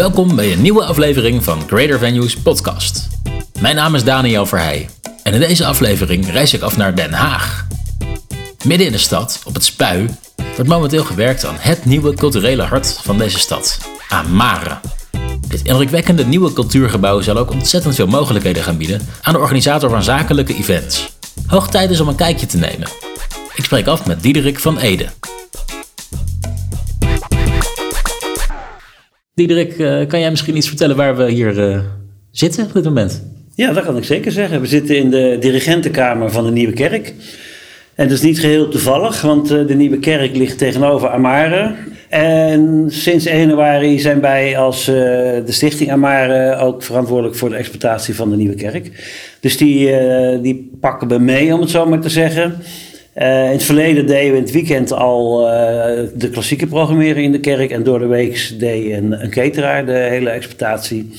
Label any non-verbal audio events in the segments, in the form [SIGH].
Welkom bij een nieuwe aflevering van Greater Venues podcast. Mijn naam is Daniel Verheij en in deze aflevering reis ik af naar Den Haag. Midden in de stad, op het Spui, wordt momenteel gewerkt aan het nieuwe culturele hart van deze stad, Amare. Dit indrukwekkende nieuwe cultuurgebouw zal ook ontzettend veel mogelijkheden gaan bieden aan de organisator van zakelijke events. Hoog tijd is om een kijkje te nemen. Ik spreek af met Diederik van Ede. Diederik, eh, kan jij misschien iets vertellen waar we hier uh, zitten op dit moment? Ja, dat kan ik zeker zeggen. We zitten in de dirigentenkamer van de Nieuwe Kerk. En dat is niet geheel toevallig, want uh, de Nieuwe Kerk ligt tegenover Amare. En sinds 1 januari zijn wij als de Stichting Amare ook verantwoordelijk voor de exploitatie van de Nieuwe Kerk. Dus die, die pakken we mee, om het zo maar te zeggen. Uh, in het verleden deden we in het weekend al uh, de klassieke programmeren in de kerk. En door de week deed een, een cateraar de hele exploitatie.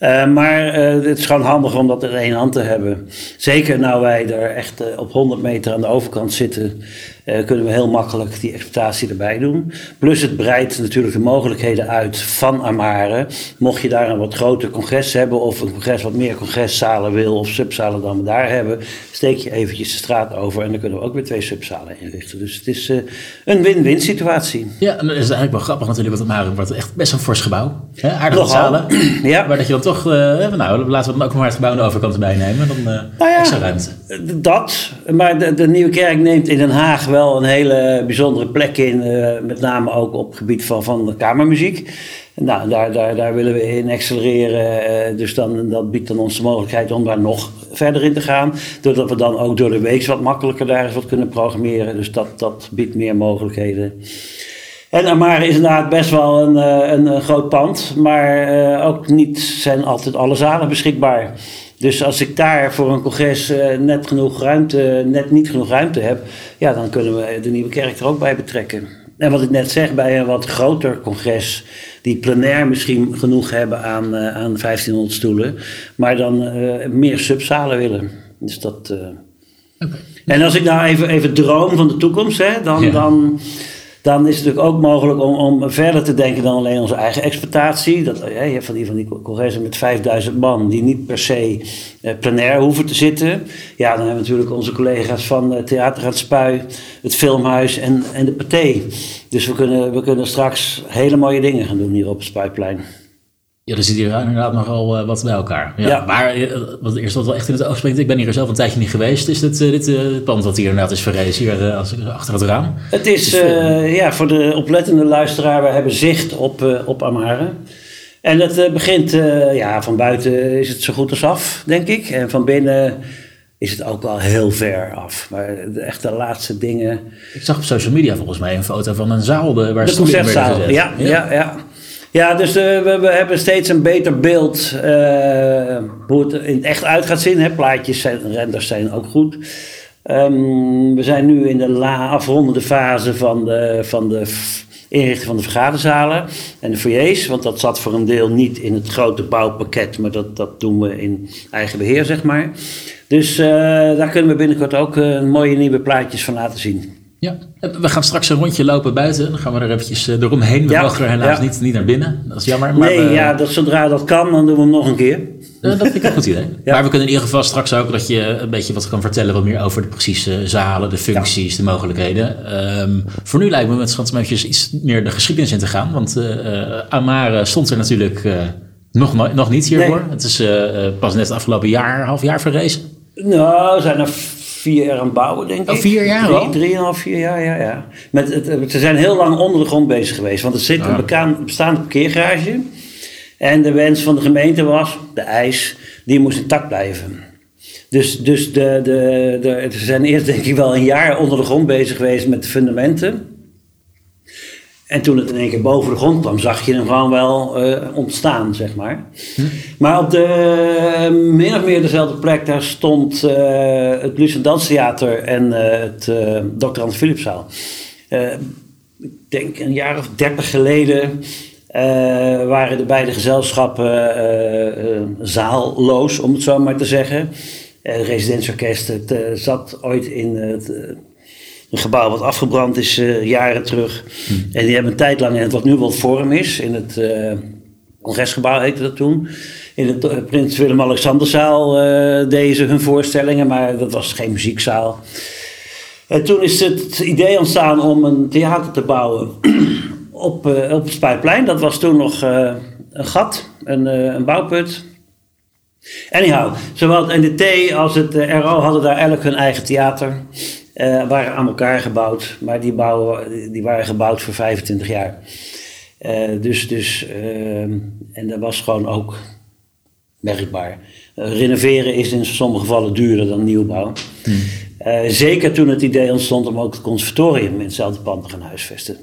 Uh, maar het is gewoon handig om dat in één hand te hebben. Zeker nou wij er echt op 100 meter aan de overkant zitten. Uh, kunnen we heel makkelijk die exploitatie erbij doen. Plus het breidt natuurlijk de mogelijkheden uit van Amare. Mocht je daar een wat groter congres hebben of een congres wat meer congresszalen wil of subzalen dan we daar hebben, steek je eventjes de straat over en dan kunnen we ook weer twee subzalen inrichten. Dus het is uh, een win-win situatie. Ja, en dat is eigenlijk wel grappig natuurlijk, want Amare wordt echt best een fors gebouw. Hè? Aardige zalen. ja. Maar dat je dan toch, uh, nou laten we dan ook maar het gebouw aan de overkant erbij nemen, dan nou ja, extra ruimte. Dat, maar de, de Nieuwe Kerk neemt in Den Haag wel een hele bijzondere plek in, uh, met name ook op het gebied van, van de kamermuziek. Nou, daar, daar, daar willen we in accelereren. Uh, dus dan, dat biedt dan ons de mogelijkheid om daar nog verder in te gaan. Doordat we dan ook door de week wat makkelijker daar eens wat kunnen programmeren. Dus dat, dat biedt meer mogelijkheden. En Amare is inderdaad best wel een, een, een groot pand. Maar uh, ook niet zijn altijd alle zalen beschikbaar. Dus als ik daar voor een congres uh, net genoeg ruimte, net niet genoeg ruimte heb, ja, dan kunnen we de nieuwe kerk er ook bij betrekken. En wat ik net zeg, bij een wat groter congres, die plenair misschien genoeg hebben aan, uh, aan 1500 stoelen, maar dan uh, meer subzalen willen. Dus dat. Okay. En als ik nou even, even droom van de toekomst, hè, dan. Ja. dan dan is het natuurlijk ook mogelijk om, om verder te denken dan alleen onze eigen exploitatie. Dat, je hebt van die, van die congressen met 5000 man die niet per se uh, plenair hoeven te zitten. Ja, dan hebben we natuurlijk onze collega's van uh, Theater het Spui, het Filmhuis en, en de Pathé. Dus we kunnen, we kunnen straks hele mooie dingen gaan doen hier op het Spuiplein. Ja, er zit hier inderdaad nogal uh, wat bij elkaar. Ja, ja. Maar uh, wat eerst wat wel echt in het oog springt, ik ben hier zelf een tijdje niet geweest. Is dit, uh, dit pand wat hier inderdaad is verrezen, hier als, achter het raam? Het is, dus, ja, voor de oplettende luisteraar, we hebben zicht op, op Amare. En het begint, ja, van buiten is het zo goed als af, denk ik. En van binnen is het ook wel heel ver af. Maar de echte laatste dingen... Ik zag op social media volgens mij een foto van een zaal waar de concertzaal, ja, ja, ja. ja. Ja, dus uh, we, we, hebben steeds een beter beeld uh, hoe het in echt uit gaat zien. Hè. Plaatjes zijn, renders zijn ook goed. Um, we zijn nu in de afrondende fase van de, van de inrichting van de vergaderzalen en de foyers. Want dat zat voor een deel niet in het grote bouwpakket, maar dat, dat doen we in eigen beheer, zeg maar. Dus uh, daar kunnen we binnenkort ook mooie nieuwe plaatjes van laten zien. Ja, we gaan straks een rondje lopen buiten. Dan gaan we er eventjes eromheen. We ja, mogen er helaas ja. niet, niet naar binnen. Dat is jammer. Maar nee, we, ja, dat, zodra dat kan, dan doen we hem nog een keer. Uh, dat vind ik een goed idee. [LAUGHS] ja. Maar we kunnen in ieder geval straks ook dat je een beetje wat kan vertellen. Wat meer over de precieze zalen, de functies, de mogelijkheden. Um, voor nu lijkt me met schatsemutjes iets meer de geschiedenis in te gaan. Want uh, Amare stond er natuurlijk nog, nog niet hiervoor. Nee. Het is pas net het afgelopen jaar, half jaar verrezen. Nou, zijn er vier jaar aan bouwen, denk oh, ik. vier jaar Drie, drieënhalf, vier jaar, ja, ja. Met het, ze zijn heel lang onder de grond bezig geweest. Want er zit een bekaan, bestaande parkeergarage. En de wens van de gemeente was, de eis, die moest intact blijven. Dus, dus de, de, de, ze zijn eerst denk ik wel een jaar onder de grond bezig geweest met de fundamenten. En toen het in één keer boven de grond kwam, zag je hem gewoon wel uh, ontstaan, zeg maar. Maar op de uh, min of meer dezelfde plek, daar stond uh, het en Danstheater en het Dr. Hans Philipszaal. ik denk een jaar of dertig geleden waren de beide gezelschappen zaalloos, om het zo maar te zeggen. Het residentieorkest het, zat ooit in het een gebouw wat afgebrand is uh, jaren terug. En die hebben een tijd lang, en wat nu wat vorm is, in het uh, congresgebouw heette dat toen. In het Prins Willem-Alexanderzaal deden ze hun voorstellingen, maar dat was geen muziekzaal. En toen is het idee ontstaan om een theater te bouwen [CLEARS THROAT] op, op het Spuitplein. Dat was toen nog een gat, een, een bouwput. Anyhow, zowel het NDT als het RO hadden daar elk hun eigen theater. Uh, waren aan elkaar gebouwd, maar die, bouwen, die waren gebouwd voor 25 jaar. Uh, dus, dus uh, en dat was gewoon ook merkbaar. renoveren is in sommige gevallen duurder dan nieuwbouw. Hmm. zeker toen het idee ontstond om ook het conservatorium in hetzelfde pand te gaan huisvesten.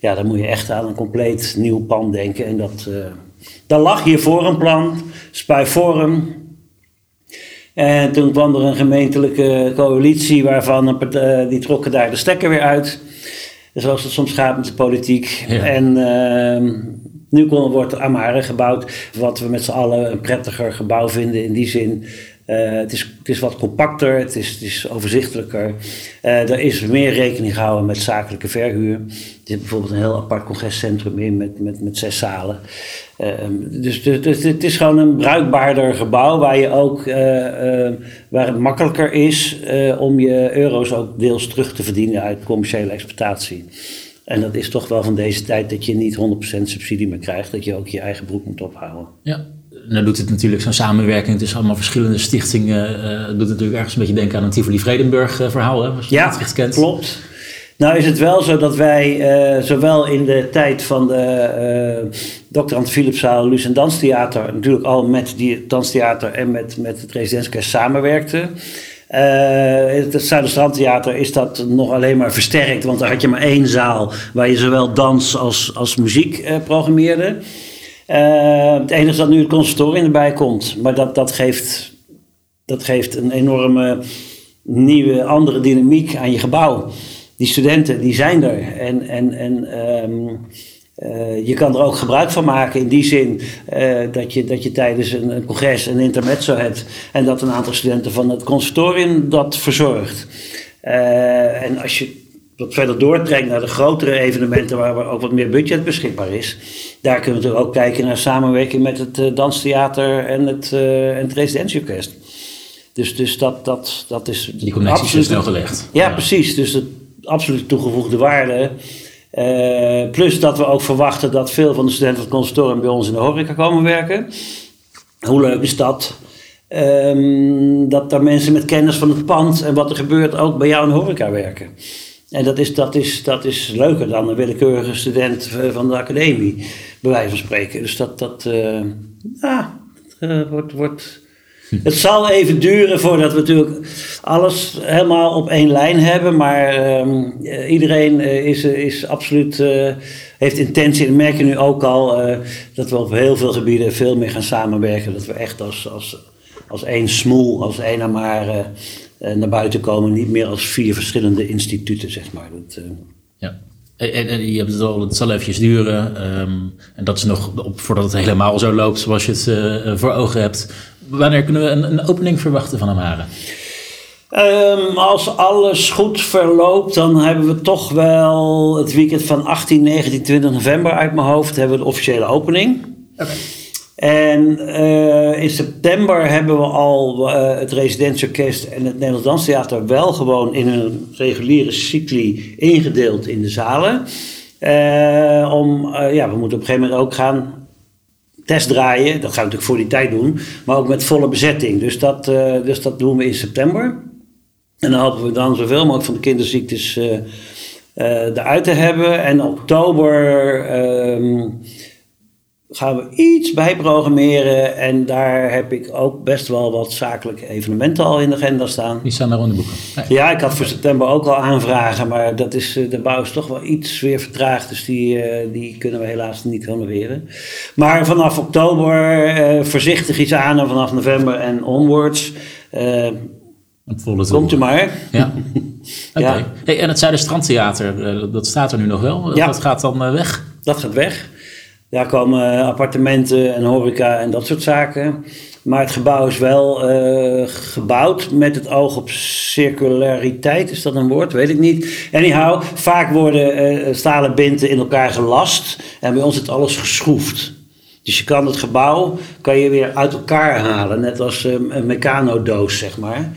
Ja, dan moet je echt aan een compleet nieuw pand denken. En dat, daar lag hiervoor een plan, Spuiforum, en toen kwam er een gemeentelijke coalitie waarvan uh, die trokken daar de stekker weer uit. Zoals het soms gaat met de politiek. En uh, nu wordt Amare gebouwd, wat we met z'n allen een prettiger gebouw vinden in die zin. Uh, het, is, het is wat compacter, het is, het is overzichtelijker. Uh, er is meer rekening gehouden met zakelijke verhuur. Er zit bijvoorbeeld een heel apart congrescentrum in met, met, met zes zalen. Ehm, dus, dus, het is gewoon een bruikbaarder gebouw waar, je ook, eh, eh, waar het makkelijker is eh, om je euro's ook deels terug te verdienen uit commerciële exploitatie. En dat is toch wel van deze tijd dat je niet 100% subsidie meer krijgt, dat je ook je eigen broek moet ophouden. Ja, nou doet het natuurlijk zo'n samenwerking tussen allemaal verschillende stichtingen. Uh, doet natuurlijk ergens een beetje denken aan een Tivoli Vredenburg verhaal, hè, als je ja, het kent. klopt. Nou is het wel zo dat wij uh, zowel in de tijd van de uh, Dr. Ant Philipszaal, Luce en Danstheater, natuurlijk al met die danstheater en met, met het Residentiekerst samenwerkten. Uh, het Zuiderstrandtheater is dat nog alleen maar versterkt, want daar had je maar één zaal waar je zowel dans als, als muziek programmeerde. Uh, het enige is dat nu het conservatorium erbij komt, maar dat, dat, geeft, dat geeft een enorme nieuwe, andere dynamiek aan je gebouw die studenten die zijn er. En, en, en um, uh, je kan er ook gebruik van maken in die zin uh, dat, je, dat je tijdens een, een, congres een intermezzo hebt en dat een aantal studenten van het conservatorium dat verzorgt. En als je wat verder doortrekt naar de grotere evenementen waar ook wat meer budget beschikbaar is, daar kunnen we natuurlijk ook kijken naar samenwerking met het danstheater en het, en het residentieorkest. Dus, dus dat, dat, dat is. Die connectie is snel gelegd. Ja, ja, precies. Dus het, absoluut toegevoegde waarde. Uh, plus dat we ook verwachten dat veel van de studenten van het conservatorium bij ons in de horeca komen werken. Hoe leuk is dat? Um, dat daar mensen met kennis van het pand en wat er gebeurt ook bij jou in de horeca werken. En dat is, dat, is, dat is leuker dan een willekeurige student van de academie, bij wijze van spreken. Dus dat, dat uh, ja, uh, wordt, wordt het zal even duren voordat we natuurlijk alles helemaal op één lijn hebben. Maar ehm, eh, iedereen is, is absoluut, uh, heeft intentie. En merken nu ook al dat we op heel veel gebieden veel meer gaan samenwerken. Dat we echt als, als, als één smoel, als één maar naar buiten komen. Niet meer als vier verschillende instituten, zeg maar. Dat, ja. En, en, je hebt het al, het zal eventjes duren. Um, en dat is nog op, voordat het helemaal zo loopt zoals je het voor ogen hebt wanneer kunnen we een, een opening verwachten van Amare? Um, als alles goed verloopt, dan hebben we toch wel het weekend van 18, 19, 20 november uit mijn hoofd hebben we de officiële opening. Okay. En uh, in september hebben we al uh, het residentieorkest en het Nederlands Danstheater wel gewoon in een reguliere cycli ingedeeld in de zalen. Uh, om, ja, we moeten op een gegeven moment ook gaan testdraaien. Dat gaan we natuurlijk voor die tijd doen. Maar ook met volle bezetting. Dus dat, dus dat doen we in september. En dan hopen we dan zoveel mogelijk van de kinderziektes eruit te hebben. En oktober ehm, gaan we iets bijprogrammeren. En daar heb ik ook best wel wat zakelijke evenementen al in de agenda staan. Die staan er in de boeken. Ja, ik had voor september ook al aanvragen. Maar dat is, eh, de bouw is toch wel iets weer vertraagd. Dus die, eh, die kunnen we helaas niet honoreren. Maar vanaf oktober uh, voorzichtig iets aan. En vanaf november en onwards. Uh, Komt u maar. [LAUGHS] Ja. Hey, en het Zuiderstrandtheater, dat staat er nu nog wel. Ja. Dat gaat dan weg? Dat gaat weg. Daar komen appartementen en horeca en dat soort zaken. Maar het gebouw is wel uh, gebouwd met het oog op circulariteit. Is dat een woord? Weet ik niet. Anyhow, vaak worden uh, stalen binten in elkaar gelast. En bij ons is alles geschroefd. Dus je kan het gebouw kan je weer uit elkaar halen, net als um, een mecanodoos, zeg maar.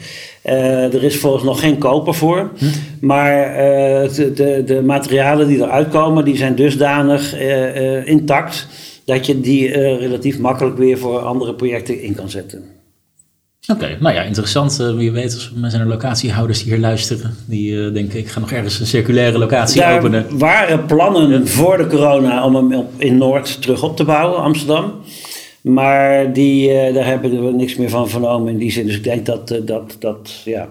Uh, er is volgens nog geen koper voor. Hm. Maar uh, de, de, de, materialen die eruit komen, die zijn dusdanig uh, intact dat je die relatief makkelijk weer voor andere projecten in kan zetten. Oké, nou ja, interessant. Uh, wie weet, er zijn locatiehouders die hier luisteren, die uh, denken ik ga nog ergens een circulaire locatie Daar openen. Er waren plannen voor de corona om hem op, in Noord terug op te bouwen, Amsterdam. Maar die, uh, daar hebben we niks meer van vernomen in die zin. Dus ik denk dat, dat, dat ja,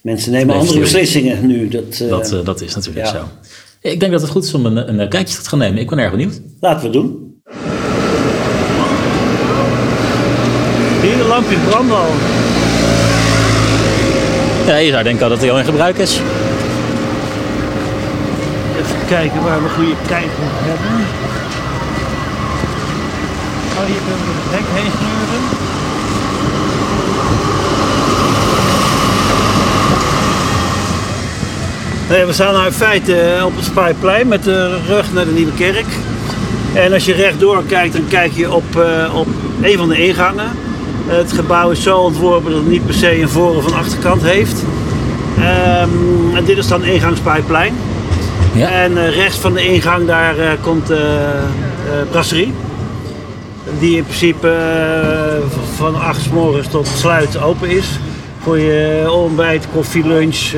mensen nemen andere beslissingen nu. Dat, dat, dat is natuurlijk ja. zo. Ik denk dat het goed is om een, een kijkje te gaan nemen. Ik ben erg benieuwd. Laten we het doen. Hier de lampje branden al. Ja, je zou denken dat hij al in gebruik is. Even kijken waar we goede kijk op hebben. Oh, hier door het hek heen. Nee, we staan nou in feite op het Spijplein met de rug naar de Nieuwe Kerk. En als je rechtdoor kijkt, dan kijk je op, uh, op een van de ingangen. Het gebouw is zo ontworpen dat het niet per se een voor- of een achterkant heeft. Um, en dit is dan ingangspijplein. Ja. En uh, rechts van de ingang daar uh, komt de uh, brasserie. Die in principe van 8 s morgens tot sluit open is. Voor je ontbijt, koffie, lunch,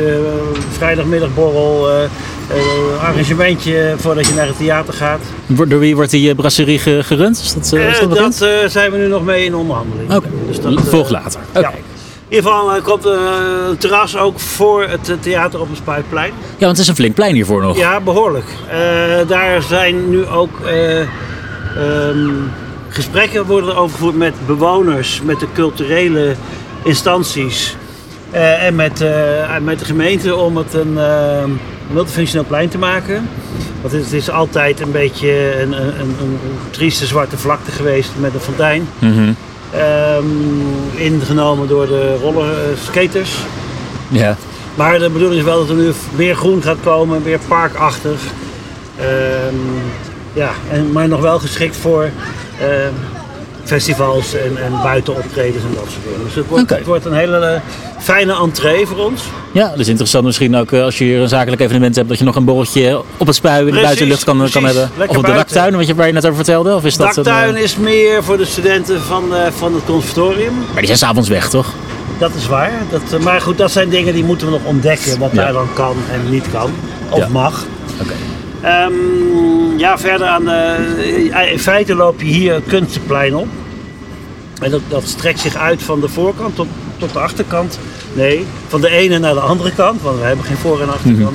vrijdagmiddagborrel, uh, arrangementje voordat je naar het theater gaat. Door wie wordt die brasserie gerund? Is dat, uh, is dat, dat uh, zijn we nu nog mee in onderhandeling. Oké, okay. dus dat volgt later. Okay. Ja. In ieder geval komt een terras ook voor het theater op het Spuitplein. Ja, want het is een flink plein hiervoor nog. Ja, behoorlijk. daar zijn nu ook um, gesprekken worden overgevoerd met bewoners, met de culturele instanties uh, en met, uh, met de gemeente om het een uh, multifunctioneel plein te maken. Want het is altijd een beetje een, een, een, een trieste zwarte vlakte geweest met een fontein. Mm -hmm. um, ingenomen door de rollerskaters. Ja. Maar de bedoeling is wel dat er nu meer groen gaat komen, meer parkachtig. Um, ja, en, maar nog wel geschikt voor festivals en, en buitenoptredens en dat soort dingen. Dus het wordt, okay. het wordt een hele fijne entree voor ons. Ja, dus interessant misschien ook als je hier een zakelijk evenement hebt, dat je nog een borreltje op het spui in de buitenlucht kan, kan hebben. Lekker of op de daktuin, wat je, waar je net over vertelde. Of is dat daktuin is meer voor de studenten van, van het conservatorium. Maar die zijn s'avonds weg, toch? Dat is waar. Dat, maar goed, dat zijn dingen die moeten we nog ontdekken. Wat ja. daar dan kan en niet kan. Of ja. mag. Oké. Okay. Um, ja, verder aan de, in feite loop je hier het kunstenplein op. En dat, dat strekt zich uit van de voorkant tot, tot de achterkant. Nee, van de ene naar de andere kant, want we hebben geen voor- en achterkant. Mm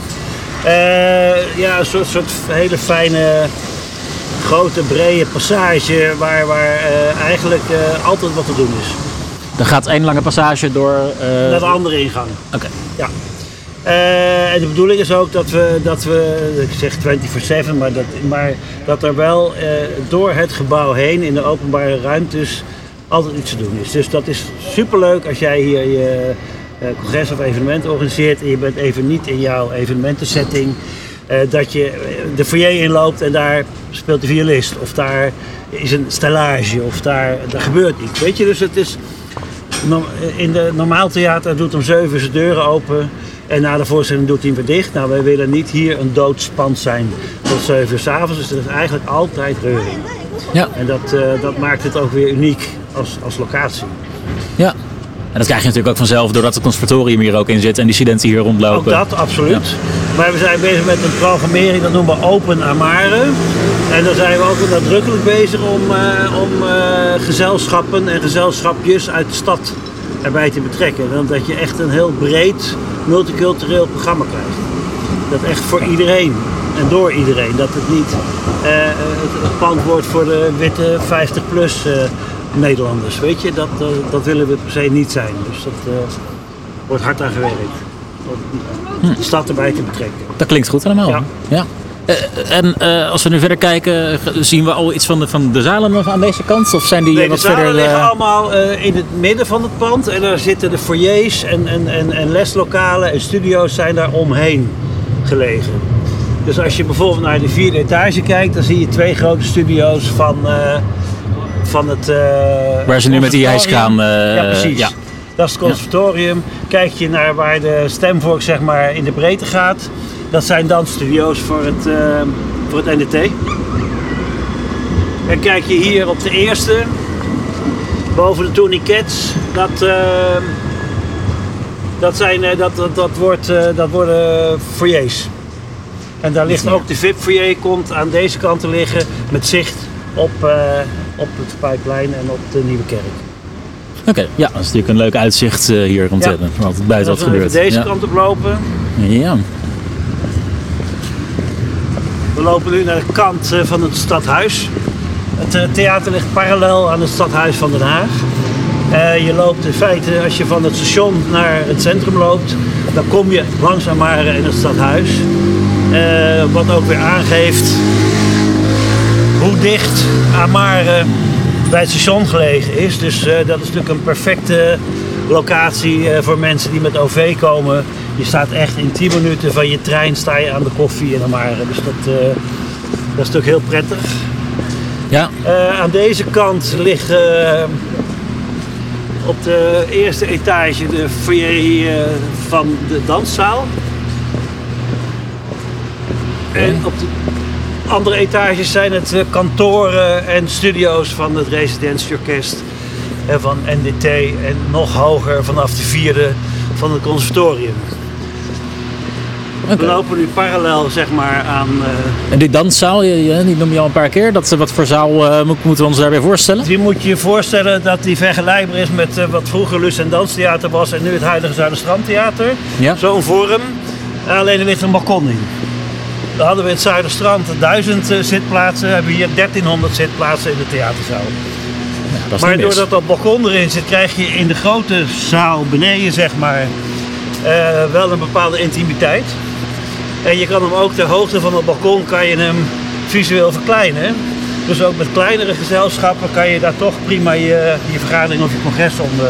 -hmm. uh, ja, een soort, soort hele fijne, grote, brede passage waar, waar uh, eigenlijk uh, altijd wat te doen is. Er gaat één lange passage door... Naar de andere ingang. Oké. Okay. Ja. Uh, en de bedoeling is ook dat we, dat we ik zeg 24-7, maar dat, maar dat er wel uh, door het gebouw heen in de openbare ruimtes altijd iets te doen is. Dus dat is superleuk als jij hier je uh, congres of evenement organiseert en je bent even niet in jouw evenementensetting. dat je de foyer inloopt en daar speelt de violist of daar is een stellage of daar, daar gebeurt iets. Weet je, dus het is in de normaal theater doet om 7 zijn deuren open. En na de voorstelling doet hij weer dicht. Nou, wij willen niet hier een doodspand zijn tot 7 uur s avonds. Dus er is eigenlijk altijd reuring. Ja. En dat, uh, dat maakt het ook weer uniek als, als locatie. Ja. En dat krijg je natuurlijk ook vanzelf doordat het conservatorium hier ook in zit en die studenten hier rondlopen. Ook dat, absoluut. Ja. Maar we zijn bezig met een programmering, dat noemen we Open Amare. En daar zijn we ook nadrukkelijk bezig om, uh, om uh, gezelschappen en gezelschapjes uit de stad erbij te betrekken. Dan dat je echt een heel breed multicultureel programma krijgt. Dat echt voor iedereen en door iedereen. Dat het niet uh, het, pand wordt voor de witte 50-plus uh, Nederlanders. Weet je, dat, uh, dat willen we per se niet zijn. Dus dat wordt hard aan gewerkt. Om de stad erbij te betrekken. Dat klinkt goed allemaal. Ja. ja. Uh, en uh, als we nu verder kijken, zien we al iets van de, van de zalen nog aan deze kant? Of zijn die nee, wat de zalen verder? liggen allemaal uh, in het midden van het pand. En daar zitten de foyers en, en, en, en leslokalen en studio's zijn daar omheen gelegen. Dus als je bijvoorbeeld naar de vierde etage kijkt, dan zie je twee grote studio's van, eh, van het. eh, Waar ze nu met die ijskraan, eh, ja, precies. ja. Dat is het conservatorium. Kijk je naar waar de stemvork zeg maar in de breedte gaat, dat zijn dan studio's voor het, eh, voor het NDT. En kijk je hier op de eerste, boven de tourniquets, dat, eh, dat, zijn, eh, dat, dat, dat, wordt, eh, dat worden foyers. En daar ligt ook de VIP-foyer, komt aan deze kant te liggen met zicht op, eh, op het Pijplein en op de Nieuwe Kerk. Oké, ja, dat is natuurlijk een leuk uitzicht hier rond Ja. hebben. Wat buiten wat gebeurt. deze ja. kant op lopen. Ja. We lopen nu naar de kant eh, van het stadhuis. Het eh, theater ligt parallel aan het stadhuis van Den Haag. Eh, je loopt in feite, als je van het station naar het centrum loopt, dan kom je langzaam maar in het stadhuis. Wat ook weer aangeeft hoe dicht Amare bij het station gelegen is. Dus dat is natuurlijk een perfecte locatie voor mensen die met OV komen. Je staat echt in 10 minuten van je trein sta je aan de koffie in Amare. Dus dat, eh, dat is natuurlijk heel prettig. ja, Eh, aan deze kant liggen eh, op de eerste etage de foyer van de danszaal. En op de andere etages zijn het kantoren en studio's van het residentieorkest en van NDT en nog hoger vanaf de vierde van het conservatorium. We lopen nu parallel zeg maar aan eh, En die danszaal, die noem je al een paar keer. Dat, wat voor zaal eh, mo- moeten we ons daarbij voorstellen? Die moet je je voorstellen dat die vergelijkbaar is met eh, wat vroeger Lust en Danstheater was en nu het huidige Zuiderstrandtheater. Ja. Zo'n vorm. Alleen er ligt een balkon in. Dan hadden we in het Zuiderstrand 1000 eh, zitplaatsen, hebben we hier 1300 zitplaatsen in de theaterzaal. Maar doordat dat balkon erin zit, krijg je in de grote zaal beneden, zeg maar, wel een bepaalde intimiteit. En je kan hem ook ter hoogte van het balkon kan je hem visueel verkleinen. Dus ook met kleinere gezelschappen kan je daar toch prima je, je vergadering of je congres onder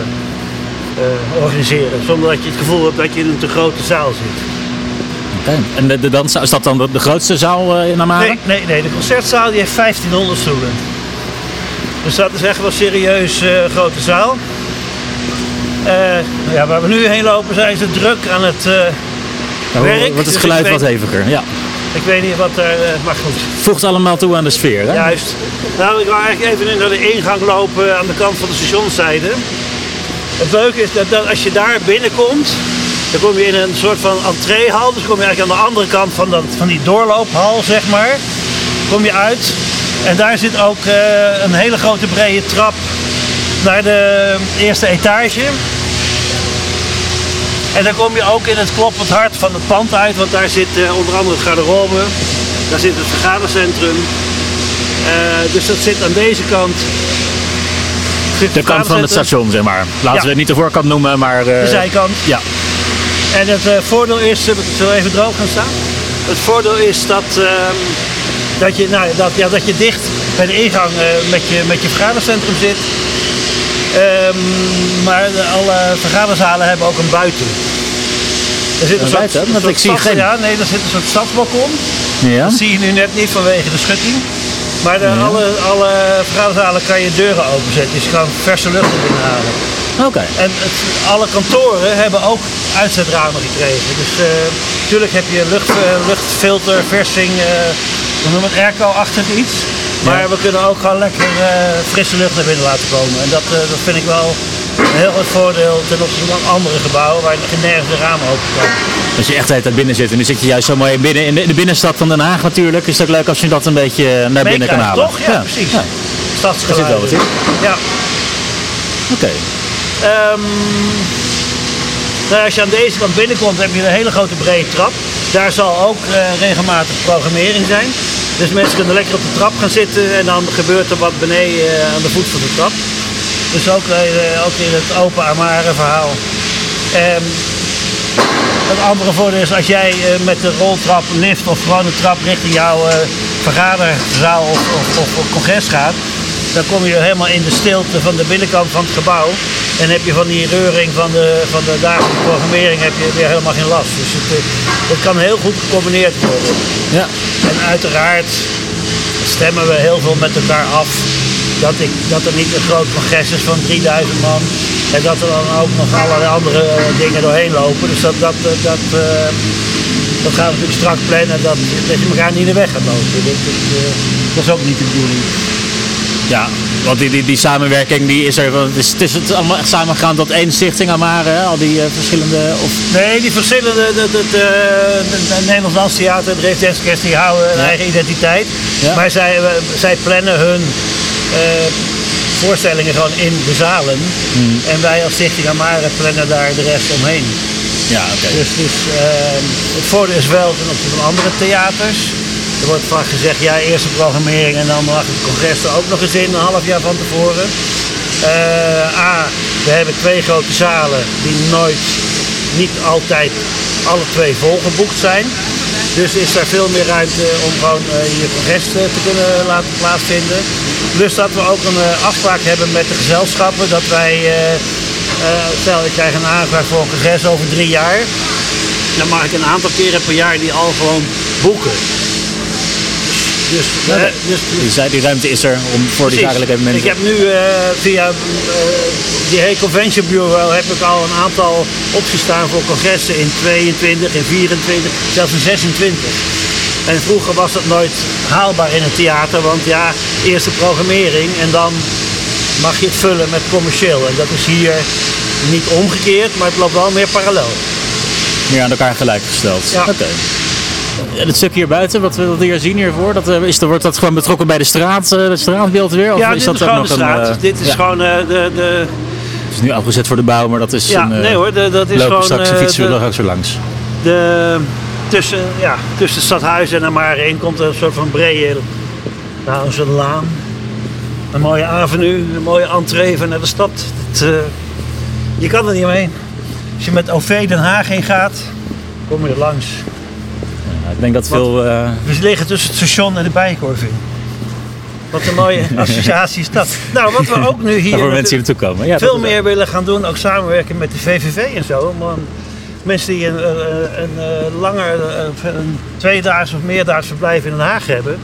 eh, organiseren. Zonder dat je het gevoel hebt dat je in een te grote zaal zit. Oké. En de, de danszaal, is dat dan de, de grootste zaal eh, in Amare? Nee, nee, nee, de concertzaal die heeft 1500 stoelen. Dus dat is echt wel een serieus eh, grote zaal. Nou ja, waar we nu heen lopen zijn ze druk aan het eh, Nou, werk. Wordt Dus het ik geluid weet- wat heviger? Ja. Ik weet niet wat er, eh, maar goed. Voegt allemaal toe aan de sfeer, hè? Juist. Nou, ik wil eigenlijk even naar de ingang lopen aan de kant van de stationszijde. Het leuke is dat, dat als je daar binnenkomt, dan kom je in een soort van entreehal. Dus kom je eigenlijk aan de andere kant van, dat, van die doorloophal, zeg maar. Kom je uit. En daar zit ook eh, een hele grote brede trap naar de eerste etage. En dan kom je ook in het kloppend hart van het pand uit, want daar zit eh, onder andere het garderobe, daar zit het vergadercentrum. Eh, dus dat zit aan deze kant. De kant van het station, zeg maar. Laten Ja. we het niet de voorkant noemen, maar... eh, De zijkant. Ja. En het voordeel is, ik zal even droog gaan staan. Het voordeel is dat, ehm, dat, je, nou, dat, ja, dat je dicht bij de ingang met, je, met je vergadercentrum zit. Ehm, maar alle vergaderzalen hebben ook een buiten. Er zit Een buiten? een Want soort ik zie geen- Ja, nee, er zit een soort stadsbalkon. Ja. Dat zie je nu net niet vanwege de schutting. Maar de, alle, alle vergaderzalen kan je deuren openzetten. Dus je kan verse lucht erin halen. Oké. En het, alle kantoren hebben ook uitzetramen gekregen. Dus natuurlijk heb je lucht, eh, luchtfilter, versing, eh we noemen het airco-achtig iets. Maar we kunnen ook gewoon lekker eh, frisse lucht naar binnen laten komen. En dat, eh, dat vind ik wel een heel groot voordeel ten opzichte van andere gebouwen waar je nergens de ramen open kan. Als je echt de hele tijd binnen zit. En nu zit je juist zo mooi binnen in de, in de binnenstad van Den Haag natuurlijk. Is het ook leuk als je dat een beetje naar binnen kan halen. toch? Ja, precies. Ja. Stadsgeluiden. Daar zit wel Ja. Oké. Ehm, nou, als je aan deze kant binnenkomt, heb je een hele grote brede trap. Daar zal ook eh, regelmatig programmering zijn. Dus mensen kunnen lekker op de trap gaan zitten en dan gebeurt er wat beneden eh, aan de voet van de trap. Dus ook, eh, ook in het open Amare verhaal. Ehm, het andere voordeel is als jij eh, met de roltrap, lift of gewoon een trap richting jouw vergaderzaal of, of, congres gaat, dan kom je helemaal in de stilte van de binnenkant van het gebouw. En heb je van die reuring van de, van de dagelijkse programmering heb je weer helemaal geen last. Dus het, het kan heel goed gecombineerd worden. Ja. En uiteraard stemmen we heel veel met elkaar af dat, ik, dat er niet een groot congres is van 3000 man. En dat er dan ook nog allerlei andere eh, dingen doorheen lopen. Dus dat, dat, eh, dat, eh, dat gaan we natuurlijk strak plannen dat, dat je elkaar niet in de weg gaat lopen. Dat, dat, dat is ook niet de bedoeling. Ja, want die, die, die samenwerking die is er. Het is, het is het allemaal samengegaan tot één stichting Amare, hè? al die eh, verschillende. Of, Nee, die verschillende, de, de, de, de, de Nederlands Dans Theater, de Reefdansorkest, die houden Ja. eigen identiteit. Ja. Maar zij, eh, zij plannen hun eh, voorstellingen gewoon in de zalen. Hmm. En wij als Stichting Amare plannen daar de rest omheen. ja, oké. Dus, dus eh, het voordeel is wel ten opzichte van andere theaters. Er wordt vaak gezegd, ja, eerst de programmering en dan mag het congres er ook nog eens in, een half jaar van tevoren. Eh, A, we hebben twee grote zalen die nooit, niet altijd alle twee volgeboekt zijn. Dus is daar veel meer ruimte om gewoon eh, je congres eh, te kunnen laten plaatsvinden. Plus dat we ook een eh, afspraak hebben met de gezelschappen dat wij, eh, eh, stel ik krijg een aanvraag voor een congres over drie jaar, dan mag ik een aantal keren per jaar die al gewoon boeken. Dus, dus, eh, dus, Die, zei- die ruimte is er om voor die zakelijke evenementen. Ik heb nu eh, via eh, die hele convention bureau heb ik al een aantal opties staan voor congressen in 22, in 24, zelfs in 26. En vroeger was dat nooit haalbaar in het theater, want ja, eerst de programmering en dan mag je het vullen met commercieel. En dat is hier niet omgekeerd, maar het loopt wel meer parallel. meer aan elkaar gelijkgesteld. Ja. Oké. En het stuk hier buiten, wat we we hier zien hiervoor, dat, eh, is, er- wordt dat gewoon betrokken bij de straat, eh, het straatbeeld weer? Of ja, is dit dat is ook gewoon de straat. Een, eh, dit is ja, gewoon de, de, Het is nu afgezet voor de bouw, maar dat is ja, een... nee hoor, de- dat is lopen gewoon straks een eh, fietsen de- er langs. de, tussen, ja, tussen het stadhuis en Amare in komt een soort van brede, nou, een laan. Een mooie avenue, een mooie entree van naar de stad. Je kan er niet omheen. Als je met OV Den Haag heen gaat, kom je er langs. Ik denk dat veel... eh, We liggen tussen het station en de Bijenkorf in. Wat een mooie [LAUGHS] associatie is dat. Nou, wat we ook nu hier voor mensen hier naartoe komen. Ja, veel meer willen gaan doen, ook samenwerken met de VVV en zo. Om mensen die een, een, een, eh, langer, een, een tweedaags of meerdaags verblijf in Den Haag hebben,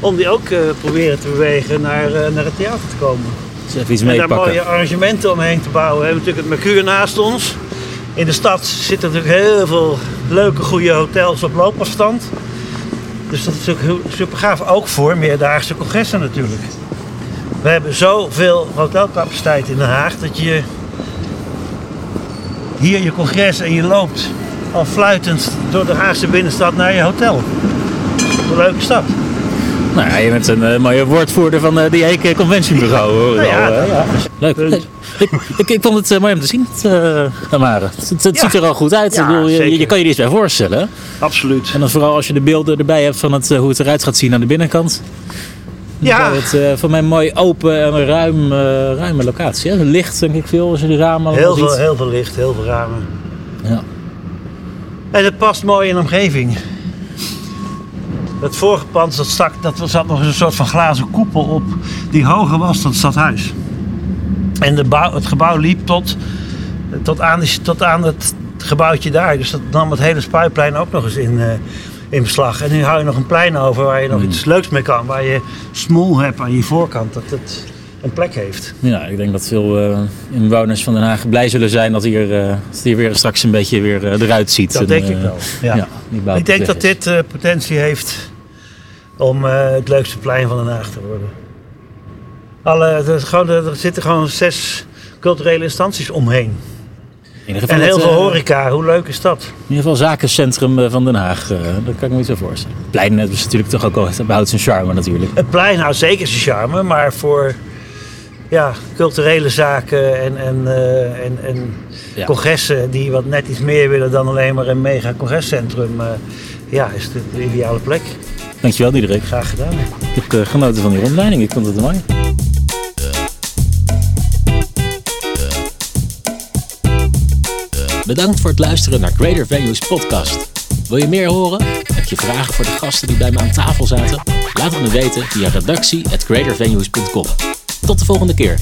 om die ook eh, proberen te bewegen naar, naar het theater te komen. Dus even iets En daar mooie arrangementen omheen te bouwen. We hebben natuurlijk het Mercure naast ons. In de stad zitten natuurlijk heel veel leuke, goede hotels op loopafstand. Dus dat is heel super gaaf. Ook voor meerdaagse congressen natuurlijk. We hebben zoveel hotelcapaciteit in Den Haag dat je hier je congres en je loopt al fluitend door de Haagse binnenstad naar je hotel. Een leuke stad. Nou ja, je bent een eh, mooie woordvoerder van eh, die Heek Convention Bureau. hoor. Nou ja, eh, dat- Leuk. Ik, ik, ik vond het eh, mooi om te zien, het, eh, Tamara. Het, het Ja. ziet er al goed uit. Ja, ik bedoel, je, kan je er iets bij voorstellen. Absoluut. En dan vooral als je de beelden erbij hebt van het, eh, hoe het eruit gaat zien aan de binnenkant. Ja. Het, eh, voor mij mooi open en ruim, eh, ruime locatie. Hè? Licht denk ik veel als je die ramen Heel veel, ziet. heel veel licht, heel veel ramen. Ja. En het past mooi in de omgeving. Het vorige pand dat stak, dat was- zat nog eens een soort van glazen koepel op die hoger was dan het stadhuis. En de bouw, het gebouw liep tot, tot, aan, tot aan het gebouwtje daar. Dus dat nam het hele spuitplein ook nog eens in, eh, in beslag. En nu hou je nog een plein over waar je nog iets leuks mee kan. Waar je smoel hebt aan je voorkant. Dat het een plek heeft. ja, ik denk dat veel eh, inwoners van Den Haag blij zullen zijn dat hier, dat het hier weer straks een beetje weer eruit ziet. Dat En, denk ik wel. Ja. Ik denk dat dit potentie heeft om eh, het leukste plein van Den Haag te worden. Alle, er, er zitten gewoon zes culturele instanties omheen. In En heel veel eh, horeca, hoe leuk is dat? In ieder geval zakencentrum eh, van Den Haag. dat kan ik me niet zo voorstellen. Het plein is natuurlijk toch ook al, behoudt zijn charme natuurlijk. Het plein houdt zeker zijn charme, maar voor ja, culturele zaken en, en, en, en Ja. congressen die wat net iets meer willen dan alleen maar een mega congrescentrum, ja, is het de ideale plek. Dankjewel Diederik. Graag gedaan. Ik heb eh, genoten van die rondleiding. Ik vond het mooi. Bedankt voor het luisteren naar Greater Venues podcast. Wil je meer horen? Heb je vragen voor de gasten die bij me aan tafel zaten? Laat het me weten via redactie@greatervenues.com. Tot de volgende keer.